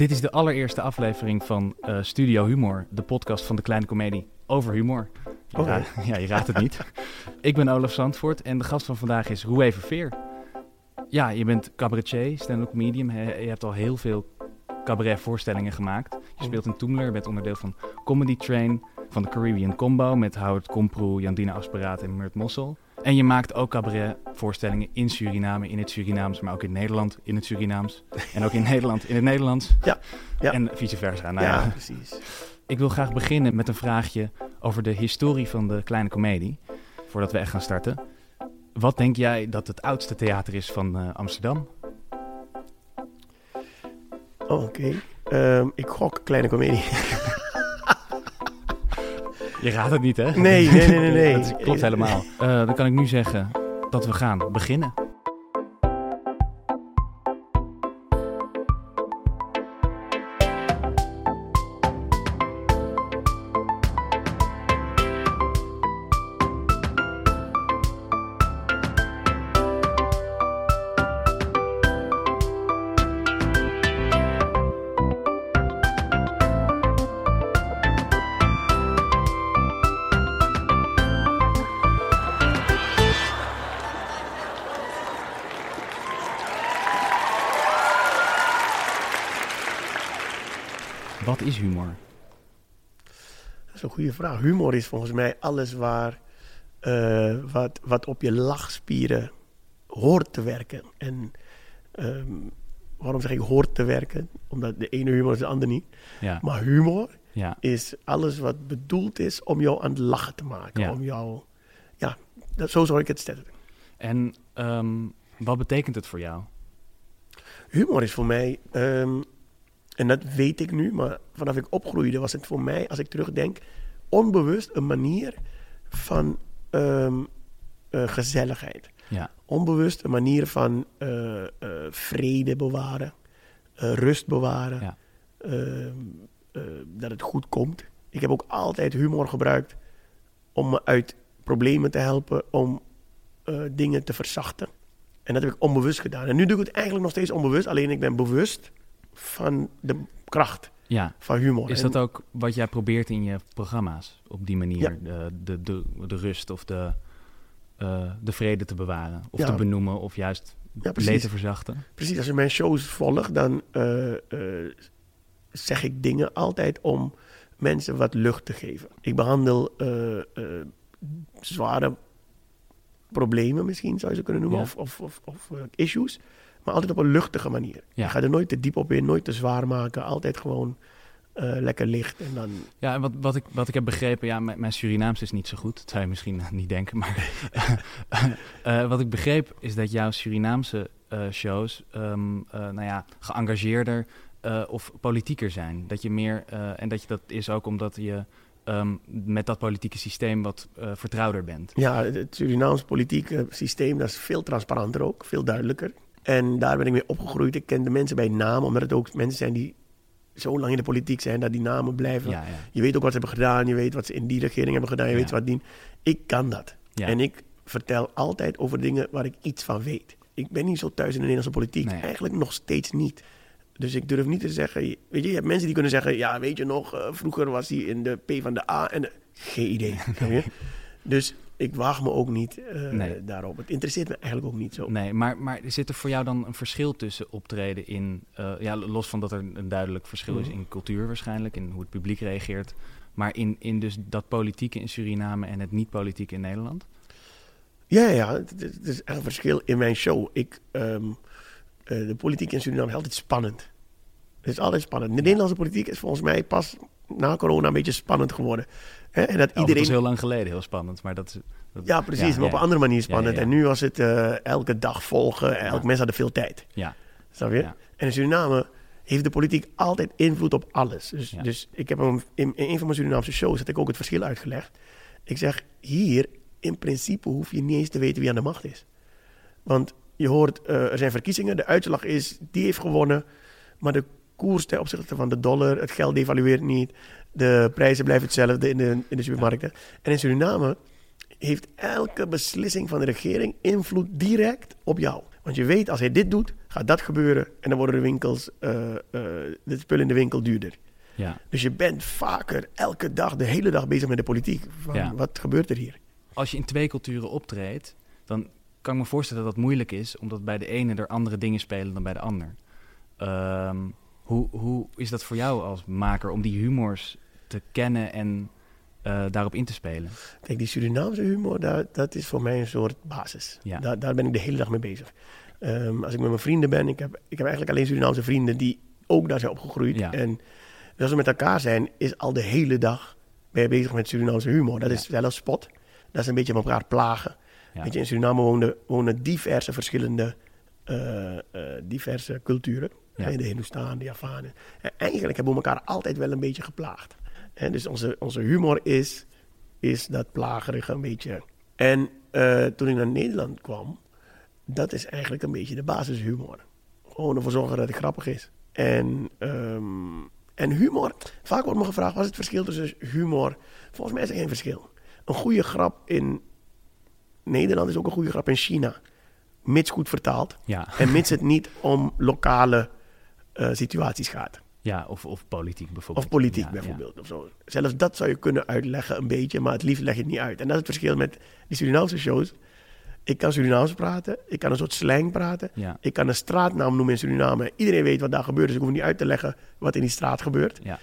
Dit is de allereerste aflevering van uh, Studio Humor, de podcast van de Kleine Comedie over humor. Ja, je raadt het niet. ik ben Olaf Zandvoort en de gast van vandaag is Roué Verveer. Ja, je bent cabaretier, stand-up comedian. He- Je hebt al heel veel cabaretvoorstellingen gemaakt. Je speelt in Toemler, bent onderdeel van Comedy Train, van de Caribbean Combo met Howard Komproe, Jandina Asperaat en Murt Mossel. En je maakt ook cabaretvoorstellingen in Suriname, in het Surinaams, maar ook in Nederland in het Surinaams. En ook in Nederland in het Nederlands. Ja, ja. En vice versa. Nou ja, ja, precies. ik wil graag beginnen met een vraagje over de historie van de kleine komedie. Voordat we echt gaan starten. Wat denk jij dat het oudste theater is van eh, Amsterdam? Oh, Oké. Ehm, ik gok kleine comedie. Je raadt het niet, hè? Nee, nee, nee, nee, nee. Dat is- klopt helemaal. Eh, dan kan ik nu zeggen dat we gaan beginnen. Goede vraag. Humor is volgens mij alles waar, eh, wat, wat op je lachspieren hoort te werken. En ehm, waarom zeg ik hoort te werken? Omdat de ene humor is de ander niet. Ja, Maar humor ja. is alles wat bedoeld is om jou aan het lachen te maken. Ja. Om jou, ja, dat, zo zou ik het stellen. En ehm, wat betekent het voor jou? Humor is voor mij, ehm, en dat weet ik nu, maar vanaf ik opgroeide was het voor mij, als ik terugdenk, onbewust een manier van ehm, eh, gezelligheid. Ja, Onbewust een manier van eh, eh, vrede bewaren, rust bewaren, Ja. ehm, eh, dat het goed komt. Ik heb ook altijd humor gebruikt om me uit problemen te helpen, om dingen te verzachten. En dat heb ik onbewust gedaan. En nu doe ik het eigenlijk nog steeds onbewust, alleen ik ben bewust van de kracht ja. van humor. Is En- dat ook wat jij probeert in je programma's? Op die manier Ja. de, de, de, de rust of de, eh, de vrede te bewaren? Of Ja. te benoemen of juist Ja, leed te verzachten? precies, als je mijn shows volgt, dan eh, eh, zeg ik dingen altijd om mensen wat lucht te geven. Ik behandel eh, eh, zware problemen misschien, zou je ze kunnen noemen, of, of, of, of, issues, maar altijd op een luchtige manier. Ja. Ik ga er nooit te diep op in, nooit te zwaar maken, altijd gewoon eh, lekker licht en dan... Ja, en wat, wat, ik, wat ik heb begrepen, ja, mijn, mijn Surinaams is niet zo goed. Dat zou je misschien niet denken, maar eh, wat ik begreep is dat jouw Surinaamse eh, shows, eh, nou ja, geëngageerder eh, of politieker zijn. Dat je meer, eh, en dat je dat is ook omdat je ehm, met dat politieke systeem wat eh, vertrouwder bent. Ja, het Surinaams politieke systeem, dat is veel transparanter ook, veel duidelijker. En daar ben ik mee opgegroeid. Ik ken de mensen bij naam, omdat het ook mensen zijn die zo lang in de politiek zijn, dat die namen blijven. Ja, ja, Je weet ook wat ze hebben gedaan, je weet wat ze in die regering hebben gedaan, je Ja. weet wat die... Ik kan dat. En ik vertel altijd over dingen waar ik iets van weet. Ik ben niet zo thuis in de Nederlandse politiek. Nee. Eigenlijk nog steeds niet. Dus ik durf niet te zeggen... Weet je, je hebt mensen die kunnen zeggen... Ja, weet je nog, eh, vroeger was hij in de P van de A en de... Geen idee. Dus ik waag me ook niet eh, Nee. daarop. Het interesseert me eigenlijk ook niet zo. Nee, maar, maar zit er voor jou dan een verschil tussen optreden in... eh, ja, los van dat er een duidelijk verschil is Mhm. in cultuur waarschijnlijk... in hoe het publiek reageert... maar in, in dus dat politieke in Suriname en het niet-politieke in Nederland? Ja, ja, het, het- het is echt een verschil in mijn show. Ik, ehm, eh, de politiek in Suriname is altijd spannend. Het is altijd spannend. De Nederlandse politiek is volgens mij pas na corona een beetje spannend geworden. Hè? En dat Ja, iedereen... was heel lang geleden heel spannend, maar dat... is- dat Ja, precies, ja, maar op een andere manier spannend. En nu was het eh, elke dag volgen. En elk mens had veel tijd. Ja, Snap je? En in Suriname heeft de politiek altijd invloed op alles. Dus, dus ik heb hem in, in een van mijn Surinaamse shows had ik ook het verschil uitgelegd. Ik zeg, hier in principe hoef je niet eens te weten wie aan de macht is. Want je hoort, eh, er zijn verkiezingen, de uitslag is, die heeft gewonnen. Maar de koers ten opzichte van de dollar, het geld devalueert niet. De prijzen blijven hetzelfde in de, in de supermarkten. En in Suriname heeft elke beslissing van de regering invloed direct op jou. Want je weet, als hij dit doet, gaat dat gebeuren. En dan worden de winkels, eh, eh, de spullen in de winkel duurder. Ja. Dus je bent vaker elke dag, de hele dag bezig met de politiek. Van, Ja. Wat gebeurt er hier? Als je in twee culturen optreedt, dan kan ik me voorstellen dat dat moeilijk is, omdat bij de ene er andere dingen spelen dan bij de ander. Ehm, hoe, hoe is dat voor jou als maker om die humors te kennen en eh, daarop in te spelen? Kijk, die Surinaamse humor, daar, dat is voor mij een soort basis. Ja. Daar, daar ben ik de hele dag mee bezig. Ehm, als ik met mijn vrienden ben, ik heb, ik heb eigenlijk alleen Surinaamse vrienden die ook daar zijn opgegroeid. Ja. En als we met elkaar zijn, is al de hele dag ben je bezig met Surinaamse humor. Dat Ja. is zelfs spot. Dat is een beetje elkaar plagen. Ja. Weet je, in Suriname wonen, wonen diverse verschillende eh, eh, diverse culturen. Ja. De Hindoestanen, de Javanen. En eigenlijk hebben we elkaar altijd wel een beetje geplaagd. En dus onze, onze humor is, is dat plagerige een beetje. En eh, toen ik naar Nederland kwam, dat is eigenlijk een beetje de basishumor. Gewoon ervoor zorgen dat het grappig is. En, ehm, en humor, vaak wordt me gevraagd, wat is het verschil tussen humor? Volgens mij is er geen verschil. Een goede grap in Nederland is ook een goede grap in China. Mits goed vertaald. Ja, En mits het niet om lokale eh, situaties gaat. ja of, of politiek bijvoorbeeld. Of politiek Ja, bijvoorbeeld. Of zo. Zelfs dat zou je kunnen uitleggen een beetje, maar het liefst leg je het niet uit. En dat is het verschil met die Surinaamse shows. Ik kan Surinaams praten, ik kan een soort slang praten. Ja, Ik kan een straatnaam noemen in Suriname. Iedereen weet wat daar gebeurt, dus ik hoef niet uit te leggen wat in die straat gebeurt. ja.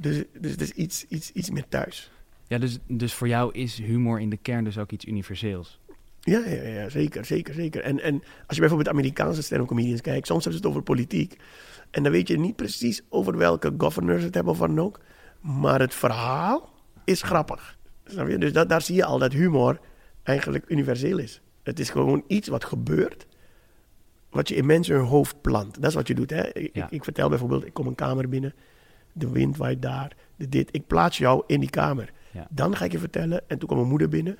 Dus, dus het is iets, iets, iets meer thuis. ja dus, dus voor jou is humor in de kern dus ook iets universeels. Ja, ja, ja zeker, zeker, zeker. En, en als je bijvoorbeeld Amerikaanse stand-up comedians kijkt, soms hebben ze het over politiek. En dan weet je niet precies over welke governors het hebben of wat dan ook. Maar het verhaal is grappig. Snap je? Dus dat, daar zie je al dat humor eigenlijk universeel is. Het is gewoon iets wat gebeurt, wat je in mensen hun hoofd plant. Dat is wat je doet. Hè? Ik, Ja. ik, vertel bijvoorbeeld, ik kom een kamer binnen, de wind waait daar, de dit. Ik plaats jou in die kamer. Ja. Dan ga ik je vertellen, en toen kwam mijn moeder binnen.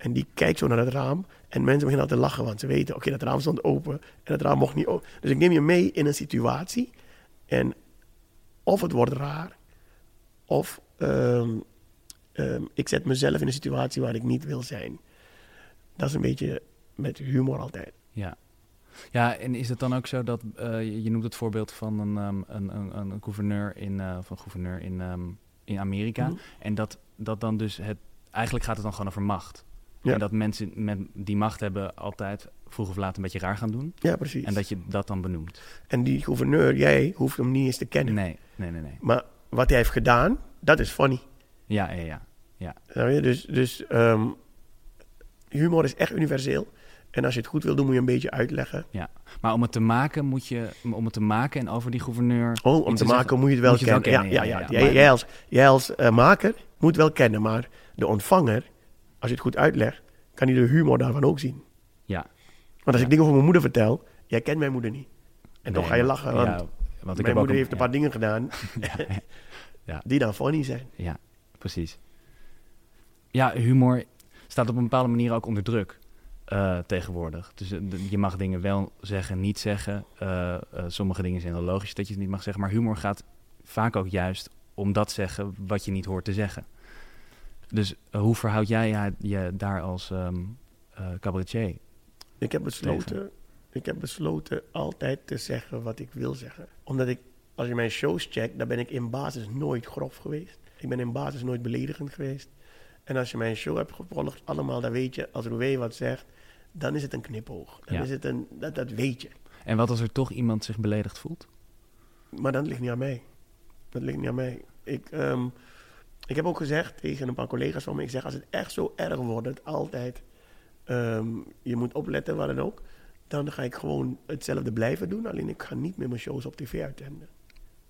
En die kijkt zo naar het raam. En mensen beginnen al te lachen, want ze weten, oké, dat raam stond open. En het raam mocht niet open. Dus ik neem je mee in een situatie. En of het wordt raar, of ehm, ehm, ik zet mezelf in een situatie waar ik niet wil zijn. Dat is een beetje met humor altijd. Ja. Ja, en is het dan ook zo dat, eh, je, je noemt het voorbeeld van een, ehm, een, een, een gouverneur in, eh, van gouverneur in, in Amerika. Mhm. En dat, dat dan dus het, eigenlijk gaat het dan gewoon over macht. Ja. En dat mensen met die macht hebben altijd vroeg of laat een beetje raar gaan doen. Ja, precies. En dat je dat dan benoemt. En die gouverneur, jij hoeft hem niet eens te kennen. Nee, nee, nee, nee. Maar wat hij heeft gedaan, dat is funny. Ja, ja, ja. Snap je? Dus, dus ehm, humor is echt universeel. En als je het goed wil doen, moet je een beetje uitleggen. Maar om het te maken moet je, om het te maken en over die gouverneur... Oh, om te te maken zeggen, moet je het wel moet je het kennen. wel ja, kennen, ja, ja, ja. ja. Jij als, jij als eh, maker moet wel kennen, maar de ontvanger, als je het goed uitlegt, kan hij de humor daarvan ook zien. Ja. Want als ik dingen over mijn moeder vertel, jij kent mijn moeder niet. En toch Nee, ga je lachen, want ja, want ik mijn heb ook moeder heeft een paar dingen gedaan Ja. die dan funny zijn. Ja, precies. Ja, humor staat op een bepaalde manier ook onder druk eh, tegenwoordig. Dus eh, je mag dingen wel zeggen, niet zeggen. Eh, sommige dingen zijn wel logisch dat je het niet mag zeggen. Maar humor gaat vaak ook juist om dat zeggen wat je niet hoort te zeggen. Dus eh, hoe verhoud jij je, je daar als eh, cabaretier? Ik heb besloten, ik heb besloten altijd te zeggen wat ik wil zeggen. Omdat ik, als je mijn shows checkt, dan ben ik in basis nooit grof geweest. Ik ben in basis nooit beledigend geweest. En als je mijn show hebt gevolgd, allemaal, dan weet je, als Roué wat zegt, dan is het een knipoog. Dan Ja. is het een, dat, dat weet je. En wat als er toch iemand zich beledigd voelt? Maar dat ligt niet aan mij. Dat ligt niet aan mij. Ik, ehm, ik heb ook gezegd tegen een paar collega's van me, ik zeg, als het echt zo erg wordt, dat altijd ehm, je moet opletten, waar dan ook, dan ga ik gewoon hetzelfde blijven doen. Alleen ik ga niet meer mijn shows op tv uitzenden.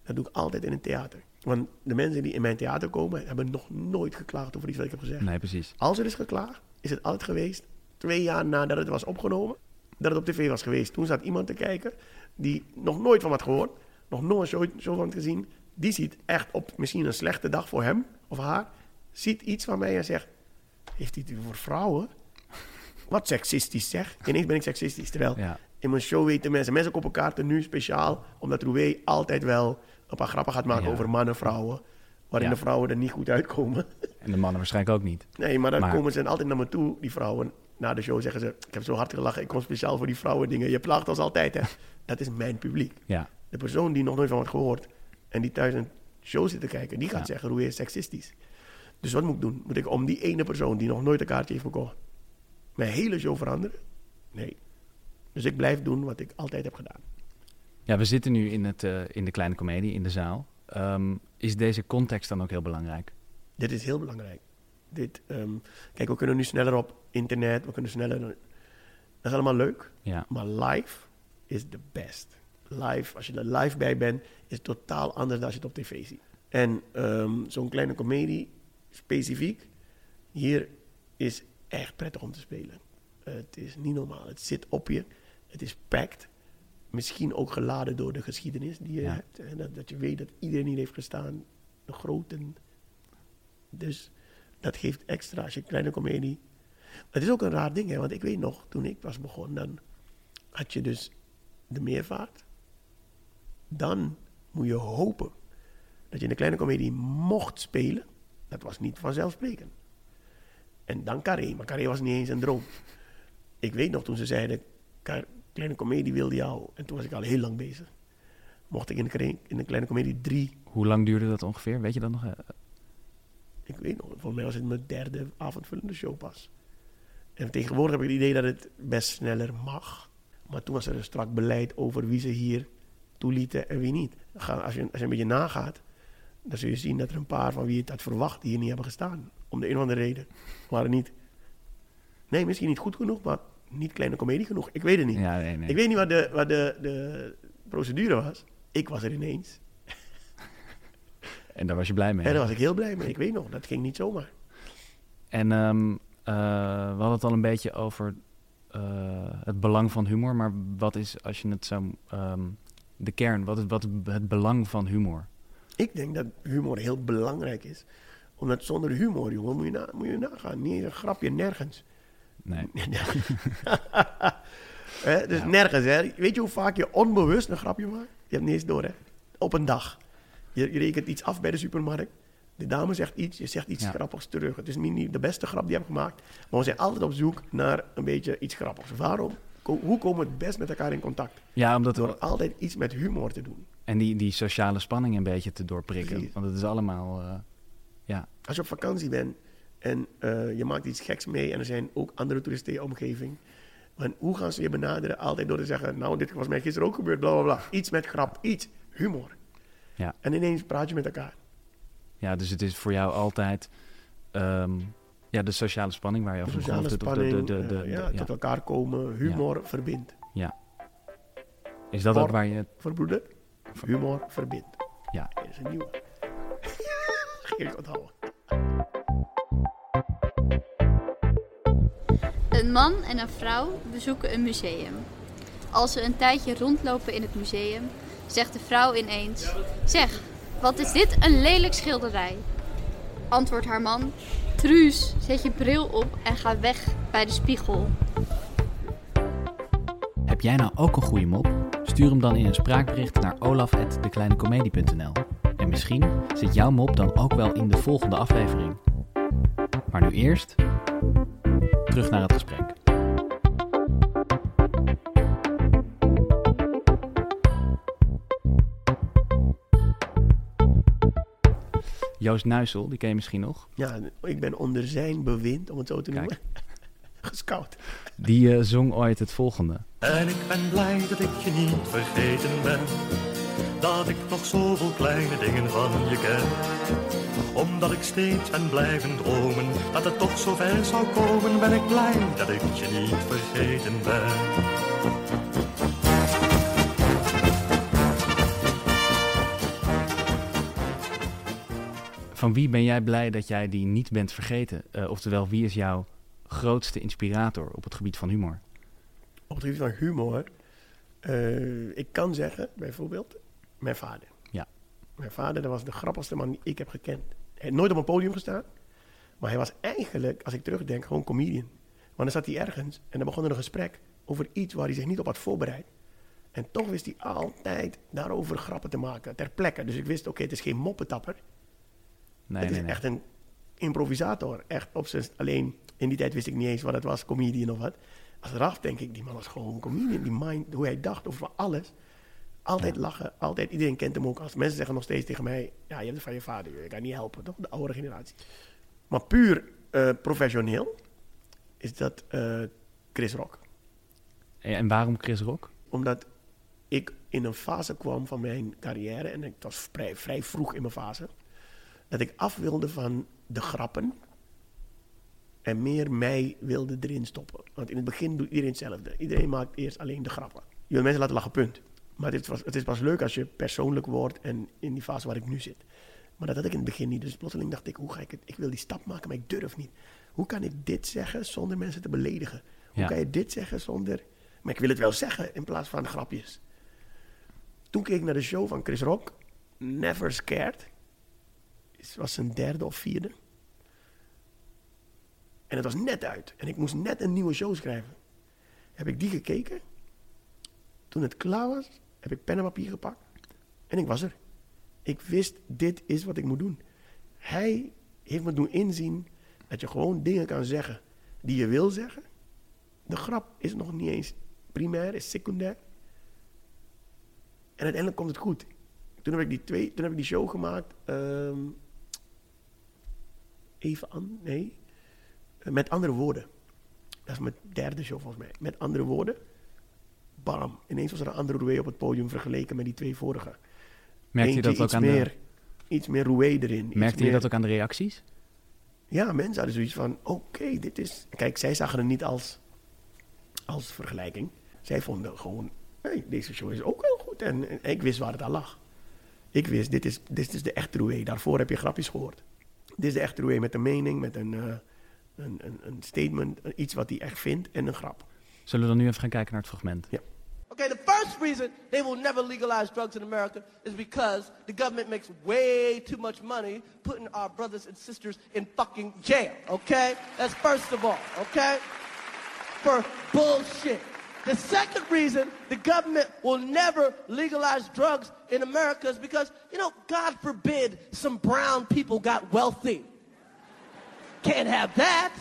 Dat doe ik altijd in een theater. Want de mensen die in mijn theater komen, hebben nog nooit geklaagd over iets wat ik heb gezegd. Nee, precies. Als er is geklaagd, is het altijd geweest, twee jaar nadat het was opgenomen, dat het op tv was geweest. Toen zat iemand te kijken die nog nooit van wat gehoord, nog nooit show van het gezien. Die ziet echt op misschien een slechte dag voor hem of haar, ziet iets van mij en zegt, heeft hij het over vrouwen? Wat seksistisch zeg. Ineens ben ik seksistisch. Terwijl Ja, in mijn show weten mensen, mensen kopen kaarten nu speciaal, omdat Roué altijd wel een paar grappen gaat maken Ja. over mannen, vrouwen, waarin Ja. de vrouwen er niet goed uitkomen. en de mannen waarschijnlijk ook niet. Nee, maar dan Maar- komen ze altijd naar me toe, die vrouwen, na de show zeggen ze... Ik heb zo hard gelachen, ik kom speciaal voor die vrouwen dingen. Je plaagt ons altijd, hè. Dat is mijn publiek. Ja, De persoon die nog nooit van wordt gehoord... en die thuis een show zit te kijken... die gaat Ja. zeggen, Roué is seksistisch. Dus wat moet ik doen? Moet ik om die ene persoon die nog nooit een kaartje heeft gekocht... mijn hele show veranderen? Nee. Dus ik blijf doen wat ik altijd heb gedaan. ja we zitten nu in, het, eh, in de kleine komedie, in de zaal. Ehm, is deze context dan ook heel belangrijk? Dit is heel belangrijk. Dit, ehm, kijk, we kunnen nu sneller op internet, we kunnen sneller... Dat is allemaal leuk, Ja, maar live is the best. Live, als je er live bij bent, is het totaal anders dan als je het op tv ziet. En ehm, zo'n kleine komedie, specifiek, hier is echt prettig om te spelen. het is niet normaal. Het zit op je, het is packed. Misschien ook geladen door de geschiedenis die je Ja. hebt. En dat, dat je weet dat iedereen hier heeft gestaan. De groten. Dus dat geeft extra als je kleine komedie. Het is ook een raar ding, hè, want ik weet nog, toen ik was begonnen, dan had je dus de meervaart. Dan moet je hopen dat je in de kleine komedie mocht spelen. Dat was niet vanzelfsprekend. En dan Carré, maar Carré was niet eens een droom. Ik weet nog toen ze zeiden, "Ka- kleine komedie wilde jou. En toen was ik al heel lang bezig. Mocht ik in de, in de kleine komedie drie hoe lang duurde dat ongeveer? Weet je dat nog? Ik weet nog, volgens mij was het mijn derde avondvullende show pas. En tegenwoordig heb ik het idee dat het best sneller mag. Maar toen was er een strak beleid over wie ze hier toelieten en wie niet. Als je, als je een beetje nagaat, dan zul je zien dat er een paar van wie je het had verwacht hier niet hebben gestaan. Om de een of andere reden. Waren niet, nee, misschien niet goed genoeg, maar niet kleine komedie genoeg. Ik weet het niet. Ja, nee, nee. Ik weet niet wat de, wat de, de procedure was. Ik was er ineens. En daar was je blij mee. En daar was ik heel blij mee. Ik weet nog, dat ging niet zomaar. En ehm, eh, we hadden het al een beetje over eh, het belang van humor. Maar wat is, als je het zo... ehm, de kern, wat is wat het belang van humor? Ik denk dat humor heel belangrijk is. Omdat zonder humor, jongen, moet je, na, moet je nagaan. Niet een grapje, nergens. Nee. Hè, dus Ja. nergens, hè. Weet je hoe vaak je onbewust een grapje maakt? Je hebt niet eens door, hè. Op een dag. Je, je rekent iets af bij de supermarkt. De dame zegt iets, je zegt iets Ja. grappigs terug. Het is niet de beste grap die je hebt gemaakt. Maar we zijn altijd op zoek naar een beetje iets grappigs. Waarom? Hoe komen we het best met elkaar in contact? Ja, omdat Door altijd iets met humor te doen. En die, die sociale spanning een beetje te doorprikken. Precies. Want het is allemaal... eh, ja, Als je op vakantie bent en eh, je maakt iets geks mee en er zijn ook andere toeristen in je omgeving. Hoe gaan ze je benaderen? Altijd door te zeggen, nou, dit was mij gisteren ook gebeurd, bla bla bla. Iets met grap, iets, humor. Ja. En ineens praat je met elkaar. ja, dus het is voor jou altijd... ehm, ja, de sociale spanning waar je over sociale. De- de- spanning, de- de- de- eh, de- ja, ja. tot elkaar komen, humor verbindt. Is dat ook waar je... Verbroeder, humor verbindt. Ja. Dat is een nieuwe. Ga ik onthouden. Een man en een vrouw bezoeken een museum. Als ze een tijdje rondlopen in het museum, zegt de vrouw ineens: Zeg, wat is dit een lelijk schilderij? Antwoordt haar man: Truus, zet je bril op en ga weg bij de spiegel. Heb jij nou ook een goede mop? Stuur hem dan in een spraakbericht naar olaf.dekleinecomedie.nl En misschien zit jouw mop dan ook wel in de volgende aflevering. Maar nu eerst terug naar het gesprek. Joost Nuisel, die ken je misschien nog. Ja, ik ben onder zijn bewind, om het zo te Kijk. noemen, gescout. Die eh, zong ooit het volgende. En ik ben blij dat ik je niet vergeten ben. Dat ik nog zoveel kleine dingen van je ken. Omdat ik steeds ben blijven dromen. Dat het toch zover zou komen. Ben ik blij dat ik je niet vergeten ben. Van wie ben jij blij dat jij die niet bent vergeten? Eh, oftewel, wie is jouw grootste inspirator op het gebied van humor? Op het gebied van humor. eh, ik kan zeggen, bijvoorbeeld, mijn vader. Ja. Mijn vader, dat was de grappigste man die ik heb gekend. Hij heeft nooit op een podium gestaan. Maar hij was eigenlijk, als ik terugdenk, gewoon comedian. Want dan zat hij ergens en dan begon er een gesprek over iets waar hij zich niet op had voorbereid. En toch wist hij altijd daarover grappen te maken, ter plekke. Dus ik wist, oké, het is geen moppetapper. Nee, het is nee, echt een improvisator. Echt op zijn, alleen In die tijd wist ik niet eens wat het was, comedian of wat. Achteraf denk ik, die man was gewoon een comedian. Die mind, hoe hij dacht over alles. Altijd lachen, altijd. Iedereen kent hem ook. Als mensen zeggen nog steeds tegen mij, ja, je hebt het van je vader. Je kan niet helpen, toch? De oude generatie. Maar puur eh, professioneel is dat eh, Chris Rock. En waarom Chris Rock? Omdat ik in een fase kwam van mijn carrière, en het was vrij, vrij vroeg in mijn fase, dat ik af wilde van de grappen en meer mij wilde erin stoppen. Want in het begin doet iedereen hetzelfde. Iedereen maakt eerst alleen de grappen. Je wil mensen laten lachen, punt. Maar het is, pas, het is pas leuk als je persoonlijk wordt en in die fase waar ik nu zit. Maar dat had ik in het begin niet. Dus plotseling dacht ik, hoe ga ik het? Ik wil die stap maken, maar ik durf niet. Hoe kan ik dit zeggen zonder mensen te beledigen? Hoe Ja. kan je dit zeggen zonder... Maar ik wil het wel zeggen in plaats van grapjes. Toen keek ik naar de show van Chris Rock. Never Scared. Het was zijn derde of vierde. En het was net uit. En ik moest net een nieuwe show schrijven. Heb ik die gekeken. Toen het klaar was, heb ik pen en papier gepakt. En ik was er. Ik wist, dit is wat ik moet doen. Hij heeft me doen inzien dat je gewoon dingen kan zeggen die je wil zeggen. De grap is nog niet eens primair, is secundair. En uiteindelijk komt het goed. Toen heb ik die, twee, toen heb ik die show gemaakt. ehm, even aan, nee. Met andere woorden. Dat is mijn derde show volgens mij. Met andere woorden. Bam. Ineens was er een andere Roué op het podium vergeleken met die twee vorige. Merkte je dat ook iets aan meer, de, Iets meer Roué erin. merkte je dat ook aan de reacties? Ja, mensen hadden zoiets van, oké, dit is... Kijk, zij zagen het niet als, als vergelijking. Zij vonden gewoon, hey, deze show is ook heel goed. En, en ik wist waar het aan lag. Ik wist, dit is, dit is de echte Roué. Daarvoor heb je grapjes gehoord. Dit is de echte Roué met een mening, met een, eh, een, een, een statement. Iets wat hij echt vindt en een grap. Zullen we dan nu even gaan kijken naar het fragment? Ja. Okay, the first reason they will never legalize drugs in America is because the government makes way too much money putting our brothers and sisters in fucking jail, okay? That's first of all, okay? For bullshit. The second reason the government will never legalize drugs in America is because, you know, God forbid some brown people got wealthy. Can't have that.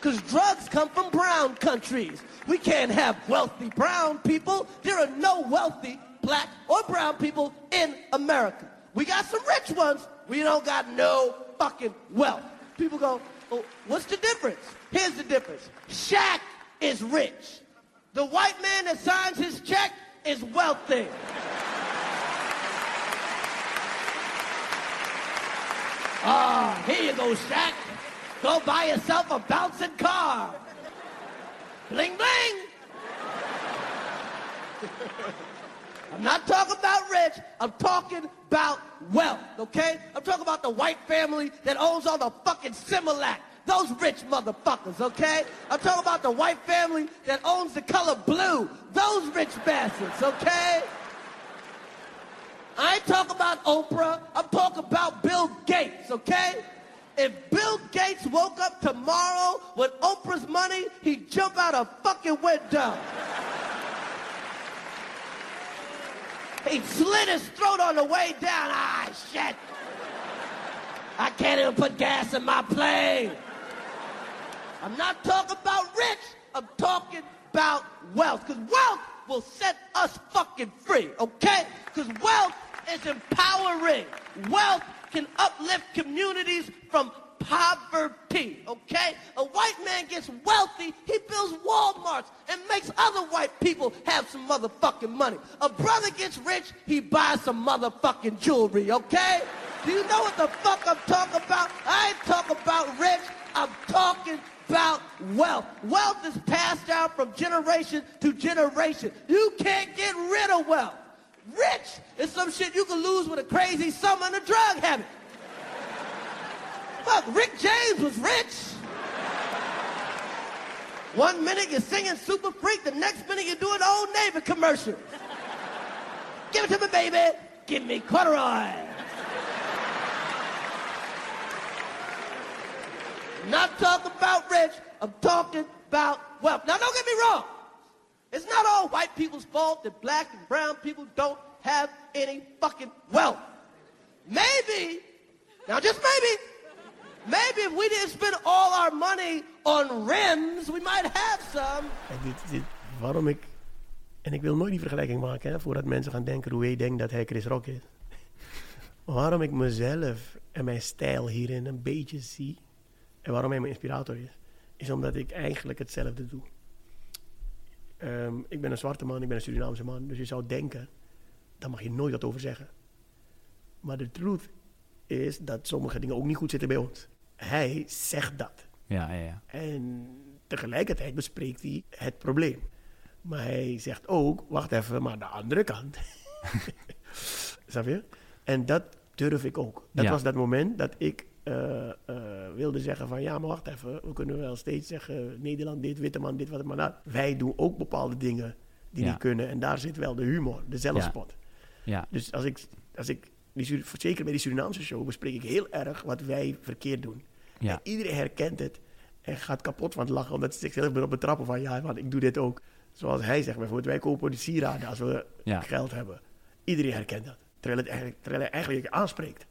Because drugs come from brown countries. We can't have wealthy brown people. There are no wealthy black or brown people in America. We got some rich ones. We don't got no fucking wealth. People go, oh, what's the difference? Here's the difference. Shaq is rich. The white man that signs his check is wealthy. Ah, here you go, Shaq. Go buy yourself a bouncing car. Bling bling. I'm not talking about rich. I'm talking about wealth, okay? I'm talking about the white family that owns all the fucking Similac. Those rich motherfuckers, okay? I'm talking about the white family that owns the color blue. Those rich bastards, okay? I ain't talking about Oprah. I'm talking about Bill Gates, okay? If Bill Gates woke up tomorrow with Oprah's money, he'd jump out a fucking window. He'd slit his throat on the way down. Ah, shit. I can't even put gas in my plane. I'm not talking about rich. I'm talking about wealth. Because wealth will set us fucking free, okay? Because wealth is empowering. Wealth can uplift communities from poverty, okay? A white man gets wealthy, he builds Walmarts and makes other white people have some motherfucking money. A brother gets rich, he buys some motherfucking jewelry, okay? Do you know what the fuck I'm talking about? I ain't talking about rich, I'm talking about wealth. Wealth is passed down from generation to generation. You can't get rid of wealth. Rich is some shit you can lose with a crazy summer and a drug habit. Fuck, Rick James was rich. One minute you're singing Super Freak, the next minute you're doing Old Navy commercial. Give it to me, baby. Give me corduroy. Not talking about rich, I'm talking about wealth. Now don't get me wrong. It's not all white people's fault that black and brown people don't have any fucking wealth. Maybe, now just maybe, maybe if we didn't spend all our money on rims, we might have some. Kijk, dit, dit, waarom ik... En ik wil nooit die vergelijking maken, hè, voordat mensen gaan denken hoe ik denk dat hij Chris Rock is. Waarom ik mezelf en mijn stijl hierin een beetje zie, en waarom hij mijn inspirator is, is omdat ik eigenlijk hetzelfde doe. Ehm, ik ben een zwarte man, ik ben een Surinaamse man, dus je zou denken, daar mag je nooit wat over zeggen. Maar de truth is dat sommige dingen ook niet goed zitten bij ons. Hij zegt dat. Ja, ja, ja. En tegelijkertijd bespreekt hij het probleem. Maar hij zegt ook, wacht even, maar de andere kant. Snap je? En dat durf ik ook. Dat Ja. was dat moment dat ik wilde zeggen van... ja, maar wacht even, we kunnen wel steeds zeggen... Nederland dit, witte man dit, wat maar dat. Wij doen ook bepaalde dingen die Ja. niet kunnen. En daar zit wel de humor, de zelfspot. ja. Dus als ik, als ik die, zeker bij die Surinaamse show bespreek ik heel erg wat wij verkeerd doen. Ja. En iedereen herkent het en gaat kapot van het lachen, omdat ze zichzelf erop betrappen van ja, want ik doe dit ook. Zoals hij zegt bijvoorbeeld, wij kopen die sieraden als we Ja. geld hebben. Iedereen herkent dat. Terwijl, het eigenlijk, terwijl hij eigenlijk aanspreekt.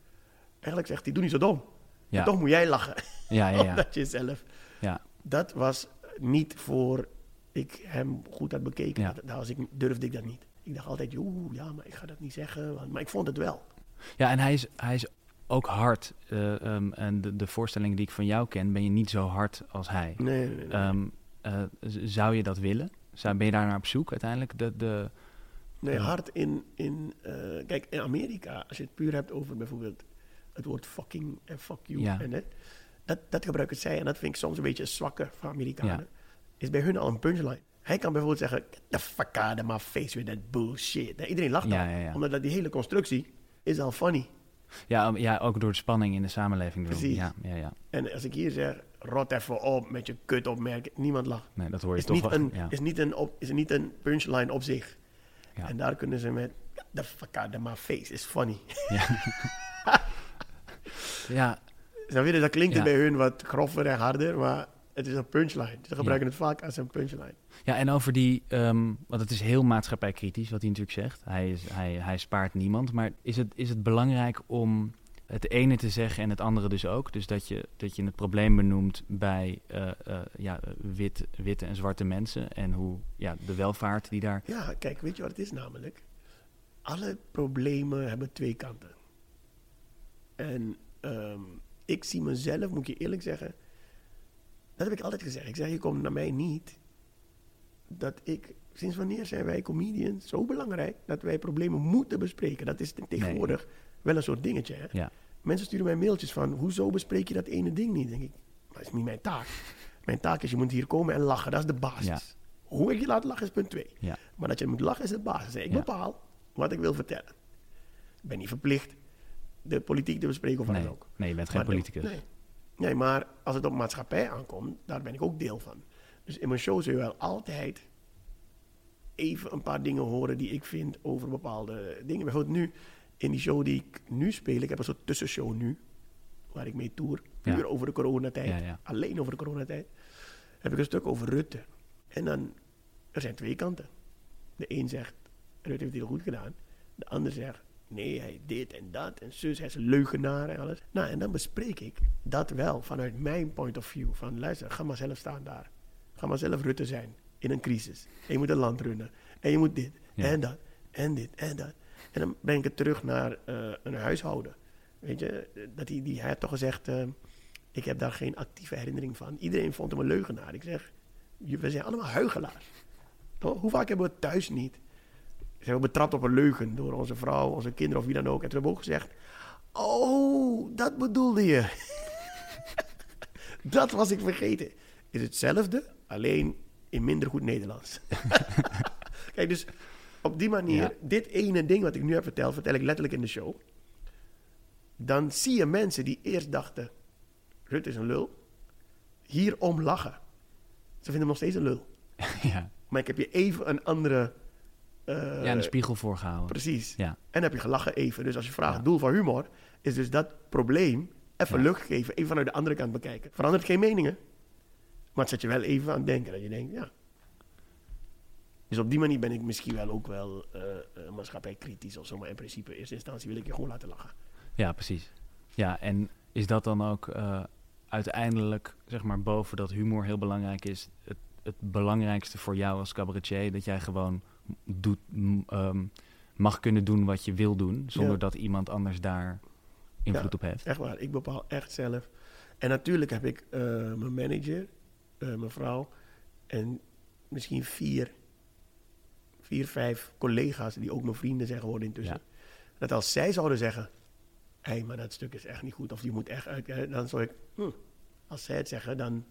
Eigenlijk zegt hij, doe niet zo dom. Ja. Toch moet jij lachen. Ja, ja, ja. omdat je zelf... ja. Dat was niet voor ik hem goed had bekeken. Ja. Dat, dat was ik, durfde ik dat niet. Ik dacht altijd, oeh, ja, maar ik ga dat niet zeggen. want- Maar ik vond het wel. Ja, en hij is, hij is ook hard. eh, ehm, en de, de voorstellingen die ik van jou ken, ben je niet zo hard als hij. Nee, nee, nee. Ehm, eh, zou je dat willen? Zou, ben je daar naar op zoek uiteindelijk? De, de, Nee, Ja. hard in... in eh, kijk, in Amerika, als je het puur hebt over bijvoorbeeld het woord fucking en fuck you. Ja. En het, dat, dat gebruiken zij, en dat vind ik soms een beetje zwakker van Amerikanen. Ja. Is bij hun al een punchline. Hij kan bijvoorbeeld zeggen, get the fuck out of my face with that bullshit. En iedereen lacht Ja, dan, omdat dat die hele constructie is al funny. ja, ja, ook door de spanning in de samenleving. Precies. Ja, ja, ja. En als ik hier zeg, rot even op met je kut opmerking, niemand lacht. Nee, dat hoor je Is toch niet, wel. een, ja. is, niet een op, is niet een punchline op zich. Ja. En daar kunnen ze met, the fuck out of my face, is funny. ja, Snap je? Dus dat klinkt Ja. bij hun wat grover en harder, maar het is een punchline. Ze gebruiken het vaak als een punchline. Ja, en over die, ehm, want het is heel maatschappijkritisch wat hij natuurlijk zegt. Hij, is, hij, hij spaart niemand. Maar is het, is het belangrijk om het ene te zeggen en het andere dus ook? Dus dat je, dat je het probleem benoemt bij eh, eh, ja, wit, witte en zwarte mensen. En hoe ja, de welvaart die daar. Ja, kijk, weet je wat het is namelijk? Alle problemen hebben twee kanten. En ehm, ik zie mezelf, moet ik je eerlijk zeggen, dat heb ik altijd gezegd. Ik zeg, je komt naar mij niet dat ik, sinds wanneer zijn wij comedians zo belangrijk dat wij problemen moeten bespreken? Dat is tegenwoordig wel een soort dingetje. Hè? Ja, Mensen sturen mij mailtjes van, hoezo bespreek je dat ene ding niet? denk ik, dat is niet mijn taak. Mijn taak is, je moet hier komen en lachen, dat is de basis. Ja. Hoe ik je laat lachen is punt twee. ja, Maar dat je moet lachen is de basis. Ik bepaal wat ik wil vertellen. Ik ben niet verplicht de politiek te bespreken of wat nee, dan ook. nee, je bent geen Maar politicus. nee. nee, maar als het op maatschappij aankomt, daar ben ik ook deel van. Dus in mijn show zul je wel altijd even een paar dingen horen die ik vind over bepaalde dingen. Bijvoorbeeld nu, in die show die ik nu speel, ik heb een soort tussenshow nu, waar ik mee tour, puur Ja. over de coronatijd, Ja, ja. alleen over de coronatijd, heb ik een stuk over Rutte. En dan, er zijn twee kanten. De een zegt, Rutte heeft het heel goed gedaan. De ander zegt, nee, hij dit en dat en zus, hij is een leugenaar en alles. Nou, en dan bespreek ik dat wel vanuit mijn point of view. Van luister, ga maar zelf staan daar. Ga maar zelf Rutte zijn in een crisis. En je moet een land runnen. En je moet dit Ja. en dat en dit en dat. En dan breng ik het terug naar eh, een huishouden. Weet je, dat hij, die, hij had toch gezegd, eh, ik heb daar geen actieve herinnering van. Iedereen vond hem een leugenaar. Ik zeg, we zijn allemaal huigelaars. Toch? Hoe vaak hebben we het thuis niet? Zijn we betrapt op een leugen door onze vrouw, onze kinderen of wie dan ook. En toen hebben we ook gezegd, oh, dat bedoelde je. dat was ik vergeten. Is hetzelfde, alleen in minder goed Nederlands. Kijk, dus op die manier, Ja. dit ene ding wat ik nu heb verteld, vertel ik letterlijk in de show. Dan zie je mensen die eerst dachten, Rutte is een lul, hierom lachen. Ze vinden hem nog steeds een lul. ja. Maar ik heb je even een andere... eh, ja, een spiegel voorgehouden. Precies. Ja. En heb je gelachen even. Dus als je vraagt, Ja. doel van humor, is dus dat probleem even Ja. lucht geven, even vanuit de andere kant bekijken. Verandert geen meningen, maar het zet je wel even aan het denken. Dat je denkt, ja. Dus op die manier ben ik misschien wel ook wel eh eh, maatschappij kritisch of zo. Maar in principe, in eerste instantie wil ik je gewoon laten lachen. Ja, precies. Ja, en is dat dan ook uiteindelijk, zeg maar, boven dat humor heel belangrijk is, het, het belangrijkste voor jou als cabaretier, dat jij gewoon doet, ehm, mag kunnen doen wat je wil doen, zonder Ja. dat iemand anders daar invloed Ja. op heeft. Echt waar, ik bepaal echt zelf. En natuurlijk heb ik eh, mijn manager, eh, mijn vrouw en misschien vier, vier, vijf collega's die ook mijn vrienden zijn geworden intussen. Dat als zij zouden zeggen, hé, hey, maar dat stuk is echt niet goed of die moet echt uit, dan zou ik, hm, als zij het zeggen, dan.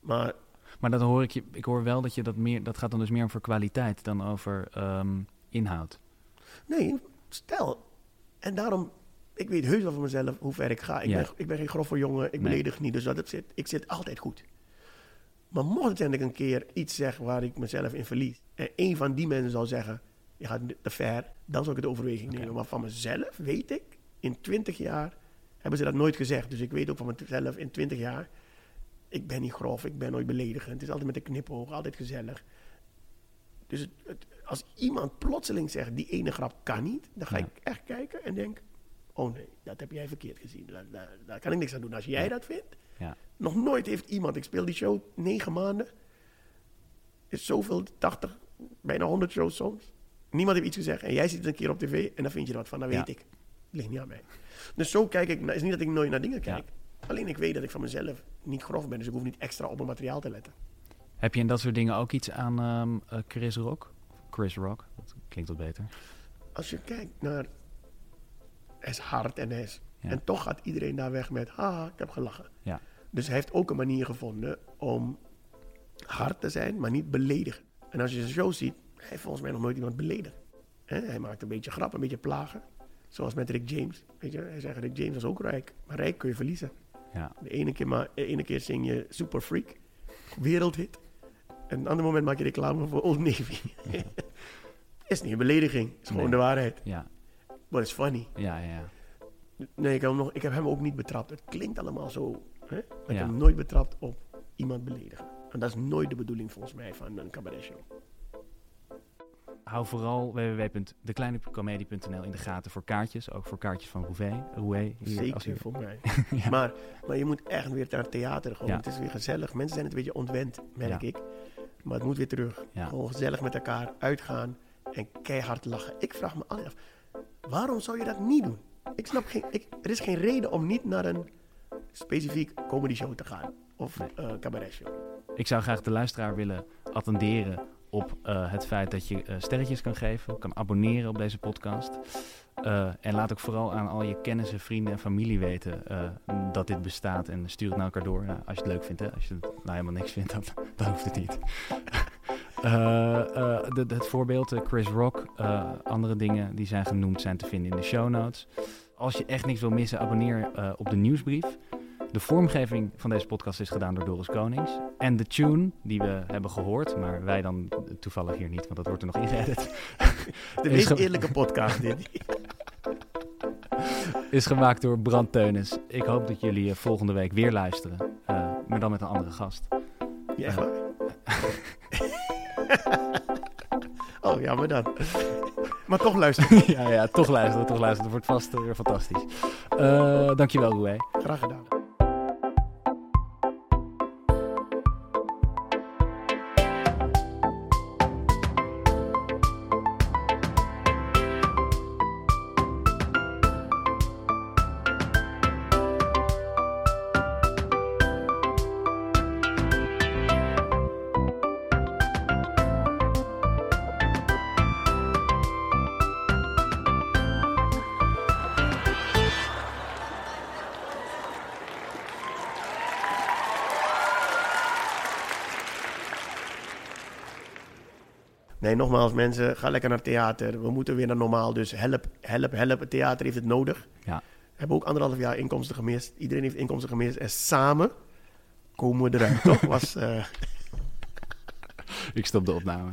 Maar Maar dat hoor ik je, ik hoor wel dat je dat meer, dat gaat dan dus meer over kwaliteit dan over ehm, inhoud. nee, stel. En daarom, ik weet heus wel van mezelf hoe ver ik ga. Ik, Ja. ben, ik ben geen grove jongen, ik Nee. beledig niet, dus dat zit, ik zit altijd goed. Maar mocht ik een keer iets zeg waar ik mezelf in verlies, en een van die mensen zou zeggen, je gaat te ver, dan zou ik het overweging nemen. Maar van mezelf weet ik, in 20 jaar hebben ze dat nooit gezegd. Dus ik weet ook van mezelf in 20 jaar, ik ben niet grof, ik ben nooit beledigend. Het is altijd met een knipoog, altijd gezellig. Dus het, het- als iemand plotseling zegt, die ene grap kan niet, dan ga Ja. ik echt kijken en denk, oh nee, dat heb jij verkeerd gezien. Daar, daar, daar kan ik niks aan doen. Als jij Ja. dat vindt, Ja. nog nooit heeft iemand, ik speel die show negen maanden, is zoveel, 80, bijna 100 shows soms. Niemand heeft iets gezegd en jij ziet het een keer op tv en dan vind je er wat van, dan weet ik. Ligt niet aan mij. Dus zo kijk ik, naar- is niet dat ik nooit naar dingen kijk. Alleen ik weet dat ik van mezelf niet grof ben, dus ik hoef niet extra op mijn materiaal te letten. Heb je in dat soort dingen ook iets aan ehm, eh, Chris Rock? Chris Rock, dat klinkt wat beter. Als je kijkt naar, hij is hard en hij is, Ja. en toch gaat iedereen daar weg met, haha, ik heb gelachen. Ja. Dus hij heeft ook een manier gevonden om hard te zijn, maar niet beledigen. En als je zijn show ziet, hij heeft volgens mij nog nooit iemand beledigd. Hij maakt een beetje grap, een beetje plagen. Zoals met Rick James. Weet je, hij zegt, Rick James was ook rijk. Maar rijk kun je verliezen. Ja. De ene keer, maar, de ene keer zing je Super Freak, wereldhit. En een ander moment maak je reclame voor Old Navy. is niet een belediging, is gewoon Nee. de waarheid. Ja, But it's funny. ja, ja. ja. Nee, ik heb, hem nog, ik heb hem ook niet betrapt. Het klinkt allemaal zo. Hè? Maar ik Ja. heb hem nooit betrapt op iemand beledigen. En dat is nooit de bedoeling volgens mij van een cabaretshow. Hou vooral www.dekleinecomedie.nl in de gaten voor kaartjes. Ook voor kaartjes van Rouvet. Hier, als Zeker voor mij. Ja. maar, maar je moet echt weer naar het theater. Gewoon. Ja. Het is weer gezellig. Mensen zijn het een beetje ontwend, merk Ja. ik. Maar het moet weer terug. Gewoon gezellig met elkaar uitgaan en keihard lachen. Ik vraag me altijd af, waarom zou je dat niet doen? Ik snap geen, ik, er is geen reden om niet naar een specifiek comedy show te gaan. Of Nee. eh cabaretshow. Ik zou graag de luisteraar willen attenderen op eh, het feit dat je eh, sterretjes kan geven, kan abonneren op deze podcast. Eh, en laat ook vooral aan al je kennissen, vrienden en familie weten dat dit bestaat. En stuur het naar elkaar door nou, als je het leuk vindt. Hè? Als je het nou helemaal niks vindt, dan, hoeft het niet. De- het voorbeeld, Chris Rock, andere dingen die zijn genoemd zijn te vinden in de show notes. Als je echt niks wil missen, abonneer op de nieuwsbrief. De vormgeving van deze podcast is gedaan door Doris Konings. En de tune die we hebben gehoord, maar wij dan toevallig hier niet, want dat wordt er nog ingeëdit, De meest eerlijke podcast dit. is gemaakt door Brand Teunis. Ik hoop dat jullie eh, volgende week weer luisteren, eh, maar dan met een andere gast. Ja, echt waar? oh, ja, maar dan. Maar toch luister. ja, ja, toch luisteren, toch luisteren. Dat wordt vast eh, weer fantastisch. Eh dankjewel, Roué. Graag gedaan. Nogmaals mensen, ga lekker naar theater. We moeten weer naar normaal, dus help, help, help. Het theater heeft het nodig. Ja. We hebben ook anderhalf jaar inkomsten gemist. Iedereen heeft inkomsten gemist. En samen komen we eruit, toch? Was, eh, Ik stop de opname.